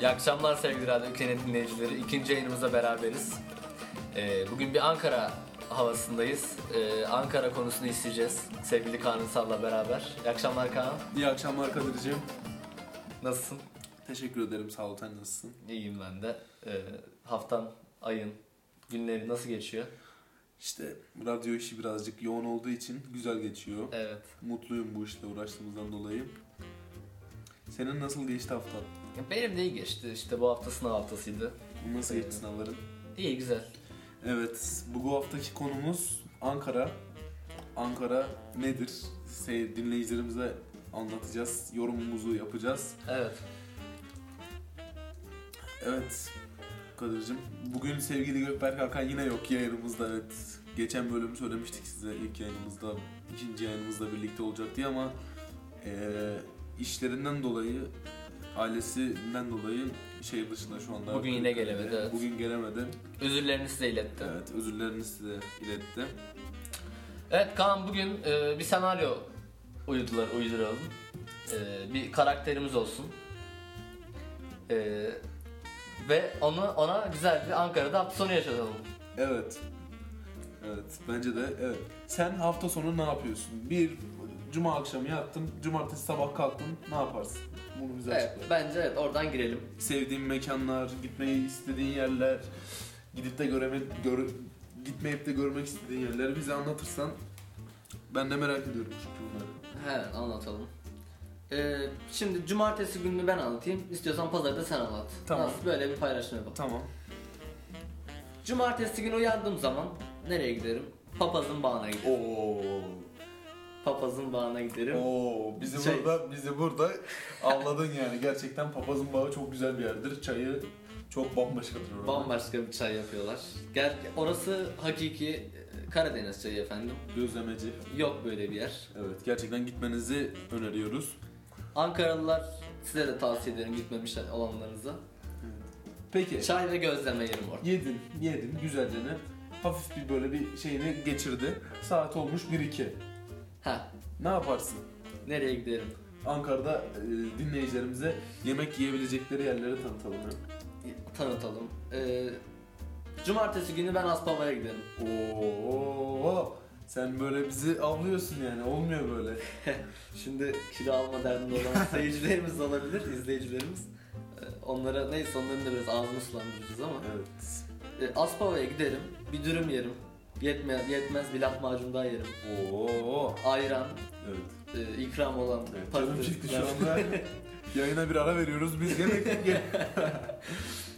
İyi akşamlar sevgili Radyo Ülkenin dinleyicileri. İkinci yayınımızda beraberiz. Ee, bugün bir Ankara havasındayız. Ee, Ankara konusunu isteyeceğiz sevgili Kaan Ünsal'la beraber. İyi akşamlar Kaan. İyi akşamlar Kadir'cim. Nasılsın? Teşekkür ederim sağ ol sen nasılsın? İyiyim ben de. Ee, haftan, ayın, günleri nasıl geçiyor? İşte radyo işi birazcık yoğun olduğu için güzel geçiyor. Evet. Mutluyum bu işle uğraştığımızdan dolayı. Senin nasıl geçti haftan? Benim de iyi geçti. İşte bu hafta sınav haftasıydı. Nasıl geçti sınavların? İyi güzel. Evet, bu, bu haftaki konumuz Ankara. Ankara nedir? Se- dinleyicilerimize anlatacağız, yorumumuzu yapacağız. Evet. Evet, Kadir'cim. Bugün sevgili Gökberk Hakan yine yok yayınımızda. Evet, geçen bölüm söylemiştik size ilk yayınımızda, ikinci yayınımızda birlikte olacak diye ama eee, işlerinden dolayı, ailesinden dolayı şehir dışında şu anda. Bugün yine gelemedi, evet. Bugün gelemedi. Özürlerini size ilettim. Evet, özürlerini size iletti. Evet Kaan bugün e, bir senaryo uydular, uyduralım. E, bir karakterimiz olsun. E, ve onu ona güzel bir Ankara'da hafta sonu yaşatalım. Evet. Evet, bence de evet. Sen hafta sonu ne yapıyorsun? Bir cuma akşamı yattın, cumartesi sabah kalktın, ne yaparsın? Bunu bize Evet, açıkla. bence evet oradan girelim. Sevdiğin mekanlar, gitmeyi istediğin yerler, gidip de göreme, gör, gitmeyip de görmek istediğin yerleri bize anlatırsan ben de merak ediyorum çünkü bunları. He anlatalım. E, şimdi cumartesi gününü ben anlatayım. İstiyorsan pazarı da sen anlat. Tamam. Nasıl böyle bir paylaşım yapalım. Tamam. Cumartesi günü uyandığım zaman nereye giderim? Papazın bağına giderim. Oo. Papazın bağına giderim. Oo, bizi Şey- burada bizi burada avladın yani. Gerçekten papazın bağı çok güzel bir yerdir. Çayı çok bambaşkadır orada. Bambaşka bir çay yapıyorlar. Gel orası hakiki e, Karadeniz çayı efendim. Gözlemeci. Yok böyle bir yer. Evet, gerçekten gitmenizi öneriyoruz. Ankaralılar size de tavsiye ederim gitmemiş olanlarınıza. Peki. Çay ve gözleme yerim orada. Yedin, yedin güzelce ne? Hafif bir böyle bir şeyini geçirdi. Saat olmuş 1-2. Ha, Ne yaparsın? nereye giderim? Ankara'da e, dinleyicilerimize yemek yiyebilecekleri yerleri tanıtalım. ya. Tanıtalım. Ee, cumartesi günü ben Aspava'ya giderim. Oo, sen böyle bizi avlıyorsun yani. Olmuyor böyle. Şimdi kilo alma derdinde olan seyircilerimiz olabilir, izleyicilerimiz. Ee, onlara neyse onların da biraz ağzını sulandıracağız ama. Evet. Ee, Aspava'ya giderim, bir dürüm yerim. Yetmez, yetmez bir lahmacun daha yerim. Oo. Ayran, Evet. e, ikram olan evet. Canım çıktı şu anda. Yayına bir ara veriyoruz. Biz yemek ye-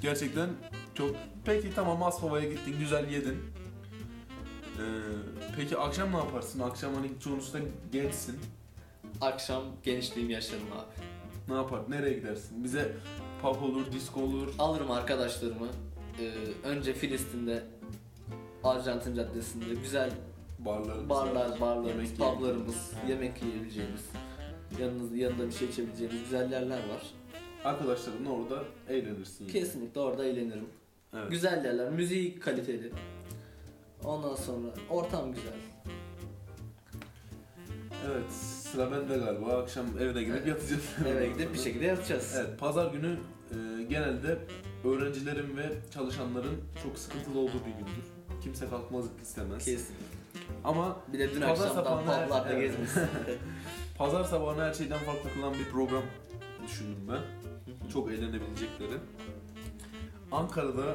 Gerçekten çok... Peki tamam Aspava'ya gittin, güzel yedin. Ee, peki akşam ne yaparsın? Akşam hani sonuçta gençsin. Akşam gençliğim yaşarım abi. Ne yapar? Nereye gidersin? Bize pub olur, disco olur. Alırım arkadaşlarımı. Ee, önce Filistin'de Arjantin Caddesi'nde güzel Barlar. barlar, barlarımız, Yemek publarımız, yemek yiyebileceğimiz, yanınız, yanında bir şey içebileceğimiz güzel yerler var. Arkadaşlarınla orada eğlenirsin. Kesinlikle orada eğlenirim. Evet. Güzel yerler, müziği kaliteli. Ondan sonra ortam güzel. Evet, sıra bende galiba. Akşam evine gidip Evet. yatacağız. Eve gidip bir şekilde yatacağız. Evet, pazar günü e, genelde öğrencilerin ve çalışanların çok sıkıntılı olduğu bir gündür. Kimse kalkmak istemez. Kesin. Ama Bir de dün Pazar akşamdan her- publarda evet. gezmişsin. pazar sabahını her şeyden farklı kılan bir program düşündüm ben. Çok eğlenebilecekleri. Ankara'da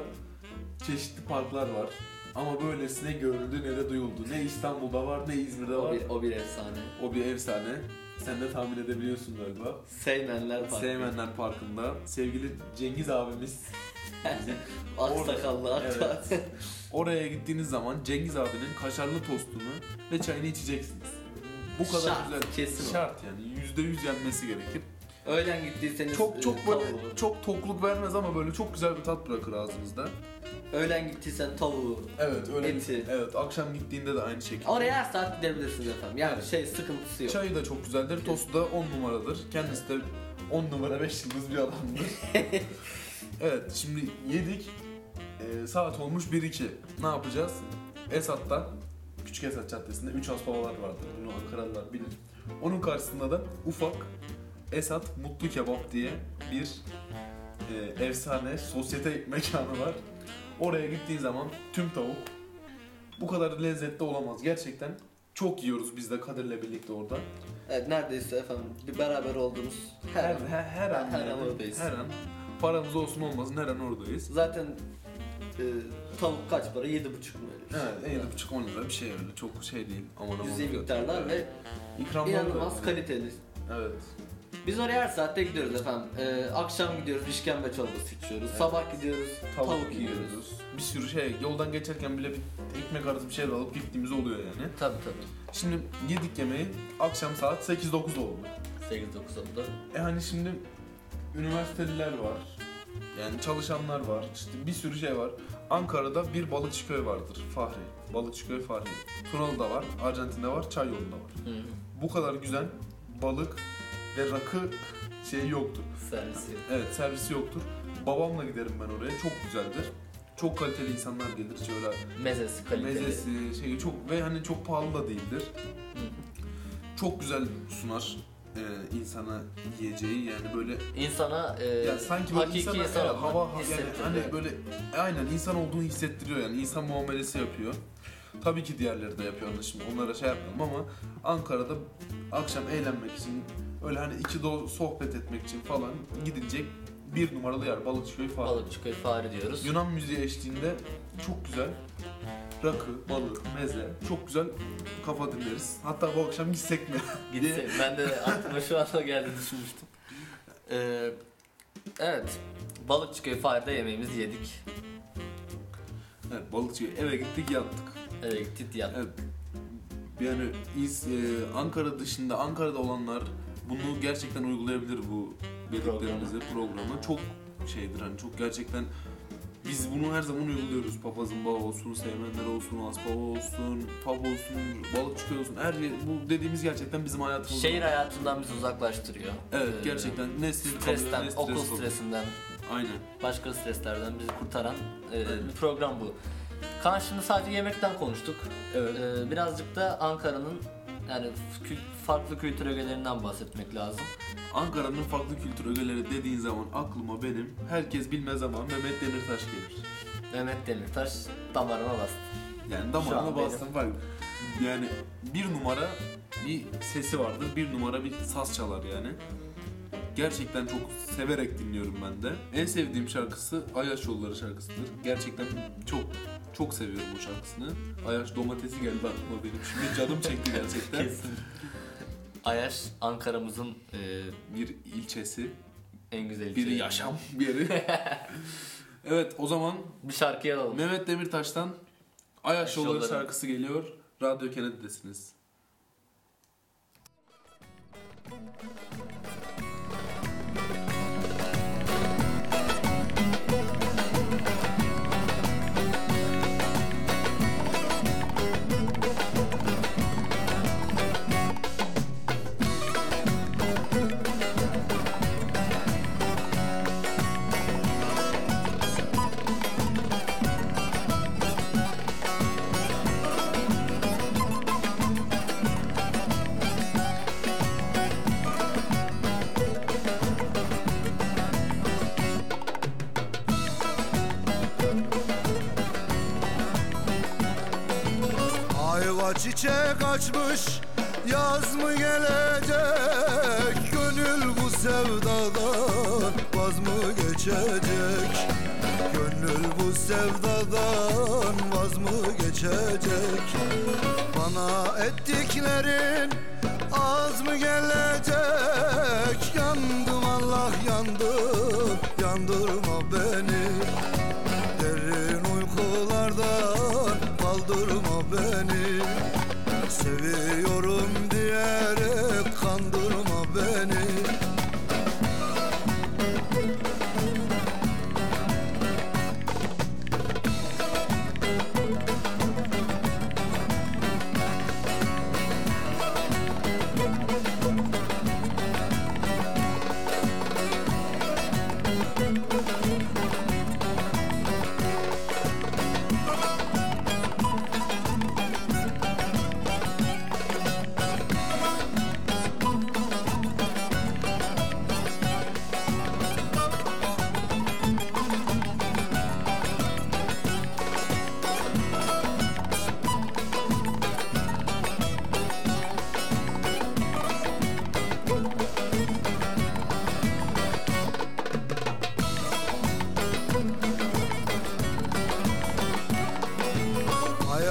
çeşitli parklar var. Ama böylesine görüldü ne de duyuldu. Ne İstanbul'da var ne İzmir'de o, var. bir, o bir efsane. O bir efsane. Sen de tahmin edebiliyorsun galiba. Seymenler Parkı. Sevmenler Parkı'nda sevgili Cengiz abimiz Ak Orada- sakallı ak Evet. oraya gittiğiniz zaman Cengiz abinin kaşarlı tostunu ve çayını içeceksiniz. Bu kadar Şart, güzel. kesin o. Şart yani yüzde yüz yenmesi gerekir. Öğlen gittiyseniz Çok e, çok böyle tavuğu. çok tokluk vermez ama böyle çok güzel bir tat bırakır ağzınızda. Öğlen gittiysen tavuğu. Evet öyle. Eti. Evet akşam gittiğinde de aynı şekilde. Oraya her saat gidebilirsiniz efendim. Yani Evet. şey sıkıntısı yok. Çayı da çok güzeldir. Tostu da 10 numaradır. Kendisi de 10 numara 5 yıldız bir adamdır. evet şimdi yedik. Ee, saat olmuş 1-2. Ne yapacağız? Esat'ta Küçük Esat Caddesi'nde 3 Aspavalar vardır. Bunu Ankaralılar bilir. Onun karşısında da ufak Esat Mutlu Kebap diye bir e, efsane sosyete mekanı var. Oraya gittiğin zaman tüm tavuk bu kadar lezzetli olamaz. Gerçekten çok yiyoruz biz de Kadir'le birlikte orada. Evet neredeyse efendim bir beraber olduğumuz her, Her, an. her, her an, Her an oradayız. her an paramız olsun olmasın her an oradayız. Zaten e, tavuk kaç para? 7,5 mu öyle bir şey? Evet, 7,5-10 lira bir şey öyle. Çok şey değil. Aman aman. Cüzi miktarlar ve İkramlar da inanılmaz kaliteli. Evet. Biz oraya her saatte gidiyoruz efendim. Ee, akşam gidiyoruz işkembe çorbası içiyoruz. Sabah gidiyoruz tavuk, yiyoruz. Bir sürü şey. Yoldan geçerken bile bir ekmek arası bir şeyler alıp gittiğimiz oluyor yani. Tabii tabii. Şimdi yedik yemeği. Akşam saat 8-9 oldu. 8-9 oldu. E hani şimdi üniversiteliler var. Yani çalışanlar var. İşte bir sürü şey var. Ankara'da bir balıkçı köy vardır. Fahri. Balıkçı köy Fahri. Tunalı'da var. Arjantin'de var. Çayyolu'nda var. Hı hı. Bu kadar güzel balık ve rakı şey yoktur. Servisi. Evet servisi yoktur. Babamla giderim ben oraya. Çok güzeldir. Çok kaliteli insanlar gelir. Şöyle Mezesi kaliteli. mezesi şeyi çok ve hani çok pahalı da değildir. Hı. Çok güzel sunar e, insana yiyeceği yani böyle İnsana e, ya sanki böyle hakiki insana insan evet, hava yani hani böyle aynen insan olduğunu hissettiriyor yani insan muamelesi yapıyor. Tabii ki diğerleri de yapıyor şimdi onlara şey yapmıyorum ama Ankara'da akşam eğlenmek için öyle hani iki do sohbet etmek için falan gidilecek bir numaralı yer Balıkçıköy falan. Balıkçı köy fare diyoruz. Yunan müziği eşliğinde çok güzel rakı, balık, meze çok güzel kafa dinleriz. Hatta bu akşam gitsek mi? Gitse, ben de aklıma şu anda geldi düşünmüştüm. Ee, evet. Balıkçı köy fare'de yemeğimizi yedik. evet Balıkçıköy eve gittik yattık. Eve gittik yattık. Evet. Yani İz- e, Ankara dışında Ankara'da olanlar bunu gerçekten uygulayabilir bu dediklerimizi programı. Çok şeydir hani çok gerçekten biz bunu her zaman uyguluyoruz. Papazın bağı olsun, Seymenler olsun, Aspava olsun, pub olsun, balıkçı olsun. Her yer, bu dediğimiz gerçekten bizim hayatımız. Şehir hayatından bizi uzaklaştırıyor. Evet Ee, gerçekten ne stres Stresten, kalıyor, ne stres okul kalıyor. stresinden, Aynen. başka streslerden bizi kurtaran e, bir program bu. Kaan şimdi sadece yemekten konuştuk. Evet. Ee, birazcık da Ankara'nın yani farklı kültür ögelerinden bahsetmek lazım. Ankara'nın farklı kültür ögeleri dediğin zaman aklıma benim herkes bilmez ama Mehmet Demirtaş gelir. Mehmet Demirtaş damarına bastı. Yani damarına bastım bak. Yani bir numara bir sesi vardır, bir numara bir saz çalar yani. Gerçekten çok severek dinliyorum ben de. En sevdiğim şarkısı Ayaş Yolları şarkısıdır. Gerçekten çok çok seviyorum o şarkısını. Ayaş domatesi geldi aklıma benim. Şimdi canım çekti gerçekten. Kesin. Ayaş Ankara'mızın e, bir ilçesi, en güzel bir yaşam yeri. evet o zaman Bir şarkıyı alalım. Mehmet Demirtaş'tan Ayaş Yolları şarkısı geliyor. Radyo Kennedy'desiniz. Ayva çiçek açmış Yaz mı gelecek? Gönül bu sevdadan Vaz mı geçecek? Gönül bu sevdadan Vaz mı geçecek? Bana ettiklerin Az mı gelecek? Yandım Allah yandım Yandırma beni. Derin uykulardan kaldırma beni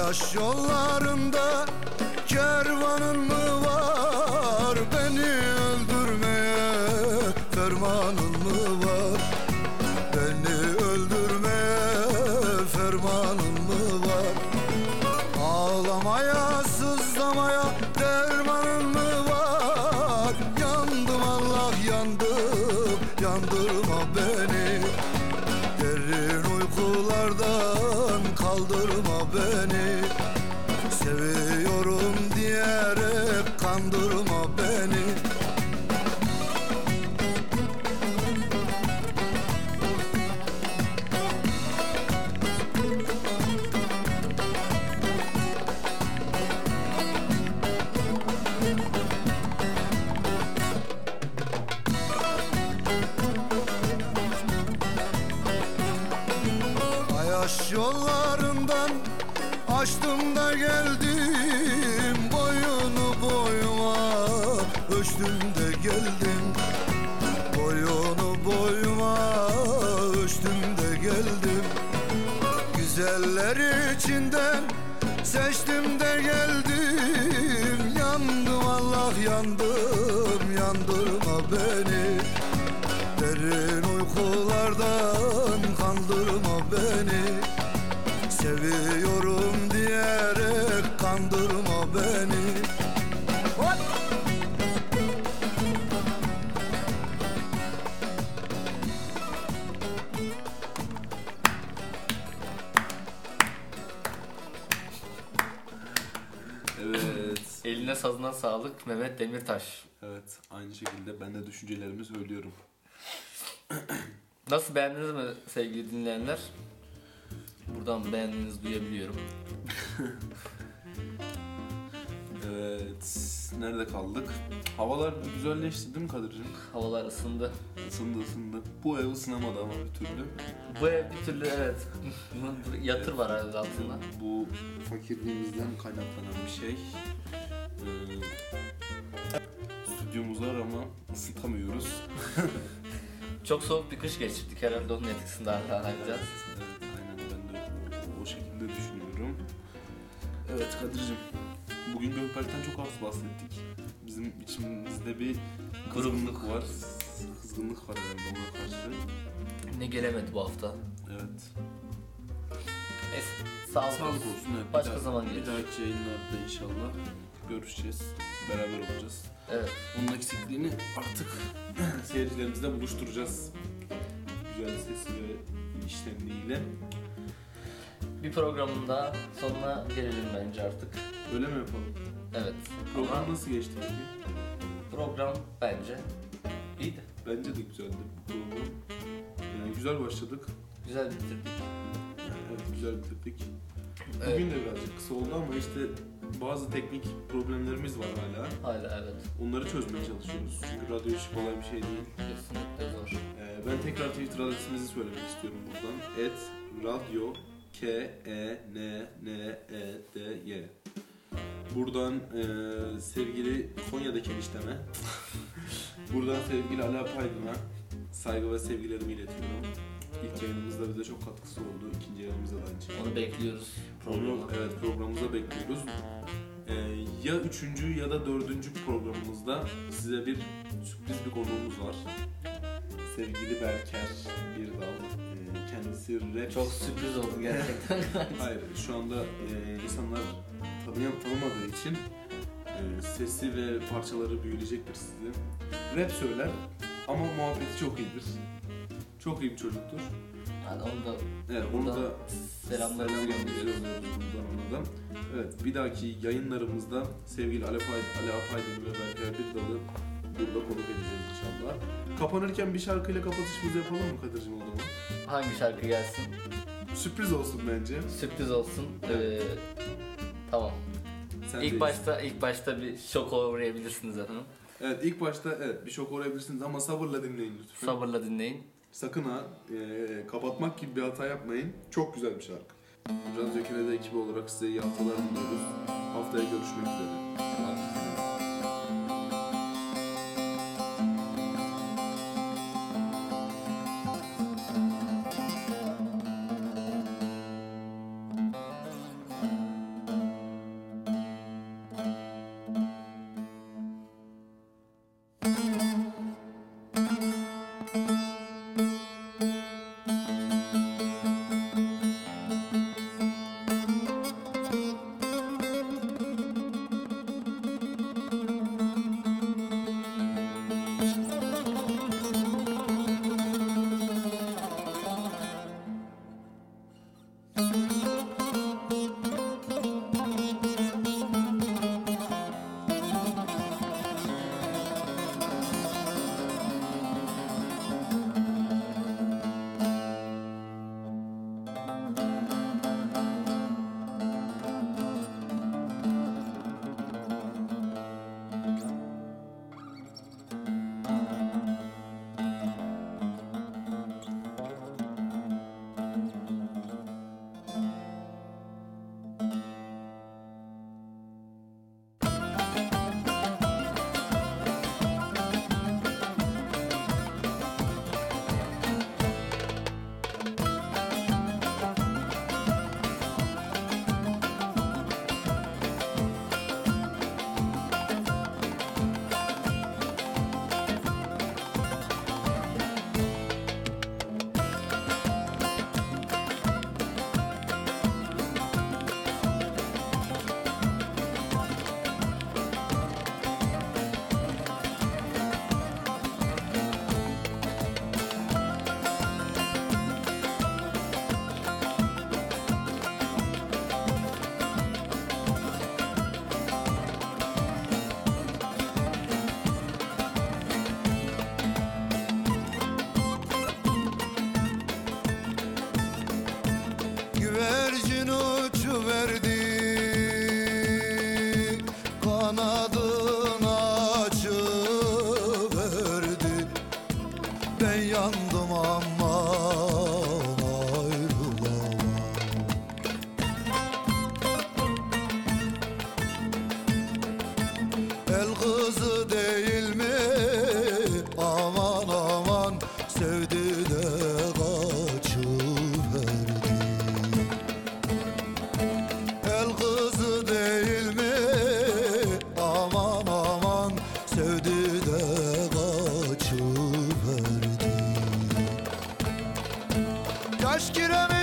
Ayaş yollarında kervanın mı diyerek geldim. Güzeller içinden seçtim de geldim. Yandım Allah yandım yandırma beni. Derin uykulardan kandırma beni. Seviyorum diyerek kandırma beni sazına sağlık Mehmet Demirtaş. Evet. Aynı şekilde ben de düşüncelerimi söylüyorum. Nasıl beğendiniz mi sevgili dinleyenler? Buradan beğendiğinizi duyabiliyorum. Evet. Nerede kaldık? Havalar güzelleşti değil mi Kadir'cim? Havalar ısındı. Isındı ısındı. Bu ev ısınamadı ama bir türlü. Bu ev bir türlü evet. Bunun yatır var herhalde altında. Bu fakirliğimizden kaynaklanan bir şey. Stüdyomuz var ama ısıtamıyoruz. Çok soğuk bir kış geçirdik herhalde onun etkisinde hala halledeceğiz. Evet, aynen ben de o, şekilde düşünüyorum. Evet Kadir'cim, bugün Gökberk'ten çok az bahsettik. Bizim içimizde bir kızgınlık var. Kızgınlık var herhalde ona karşı. Ne gelemedi bu hafta. Evet. Neyse sağlık, Sağlık olsun. Evet, Başka daha- zaman Bir gelir. dahaki yayınlarda inşallah görüşeceğiz. Beraber olacağız. Evet. Onun eksikliğini artık seyircilerimizle buluşturacağız. Güzel sesi ve işlemliğiyle. Bir programın daha sonuna gelelim bence artık. Öyle mi yapalım? Evet. Program Ama nasıl geçti peki? program bence iyiydi. Bence de güzeldi bu program. Yani güzel başladık. Güzel bitirdik. Evet güzel bitirdik. Evet. Bugün de birazcık kısa oldu ama işte bazı teknik problemlerimiz var hala. Hala evet. Onları çözmeye çalışıyoruz. Çünkü radyo işi kolay bir şey değil. Kesinlikle zor. Ee, ben tekrar Twitter adresimizi söylemek istiyorum buradan. Et radyo K E N N E D Y. Buradan e, sevgili Konya'daki enişteme, buradan sevgili Ala Paydın'a saygı ve sevgilerimi iletiyorum. İlk yayınımızda bize çok katkısı oldu. İkinci yayınımızda da aynı şekilde. Onu bekliyoruz Onu programa. evet programımıza bekliyoruz. Ee, ya üçüncü ya da dördüncü programımızda size bir sürpriz bir konuğumuz var. Sevgili Berker Birdal. Ee, kendisi rap... Çok sürpriz oldu gerçekten. Hayır şu anda e, insanlar tanıyan tanımadığı için e, sesi ve parçaları büyüleyecektir sizi. Rap söyler ama muhabbeti çok iyidir. Çok iyi bir çocuktur. yani onu da Evet onu da selamlarımızı selam gönderiyoruz. buradan ona da. Evet bir dahaki yayınlarımızda sevgili Ali, Pay, Ali Apaydın ve Berker Birdal'ı burada konuk edeceğiz inşallah. Kapanırken bir şarkıyla kapatışımızı yapalım mı Kadir'cim o zaman? hangi şarkı gelsin? Sürpriz olsun bence. Sürpriz olsun. Ee, tamam. Sen ilk başta ilk başta bir şok uğrayabilirsiniz efendim. Evet ilk başta evet bir şok uğrayabilirsiniz ama sabırla dinleyin lütfen. Sabırla dinleyin. Sakın ha e, kapatmak gibi bir hata yapmayın. Çok güzel bir şarkı. Radyo Kine'de ekibi olarak size iyi haftalar diliyoruz. Haftaya görüşmek üzere. aşk yüreğimi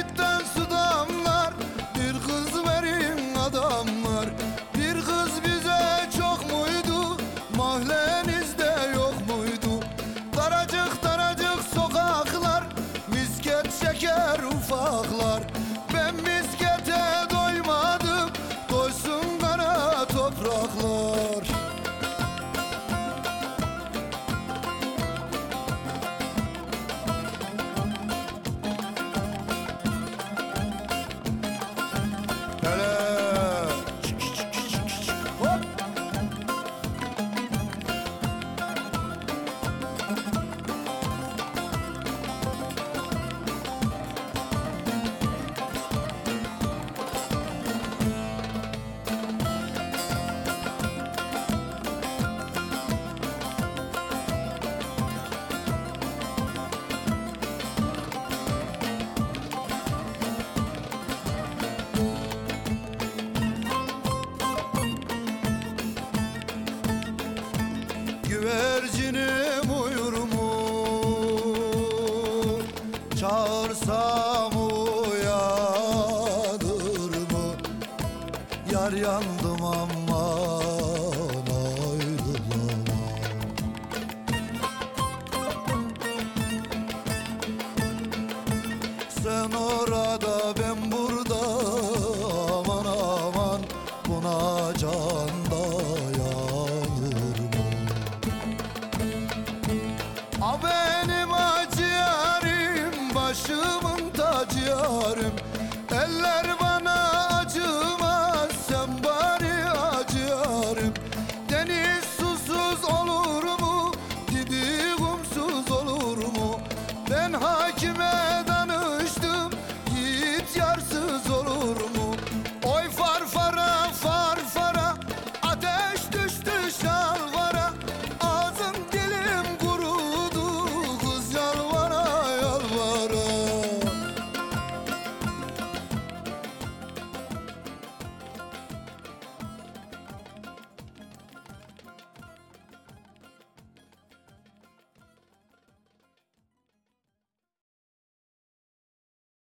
Çağırsam uyanır mı? Yar yandım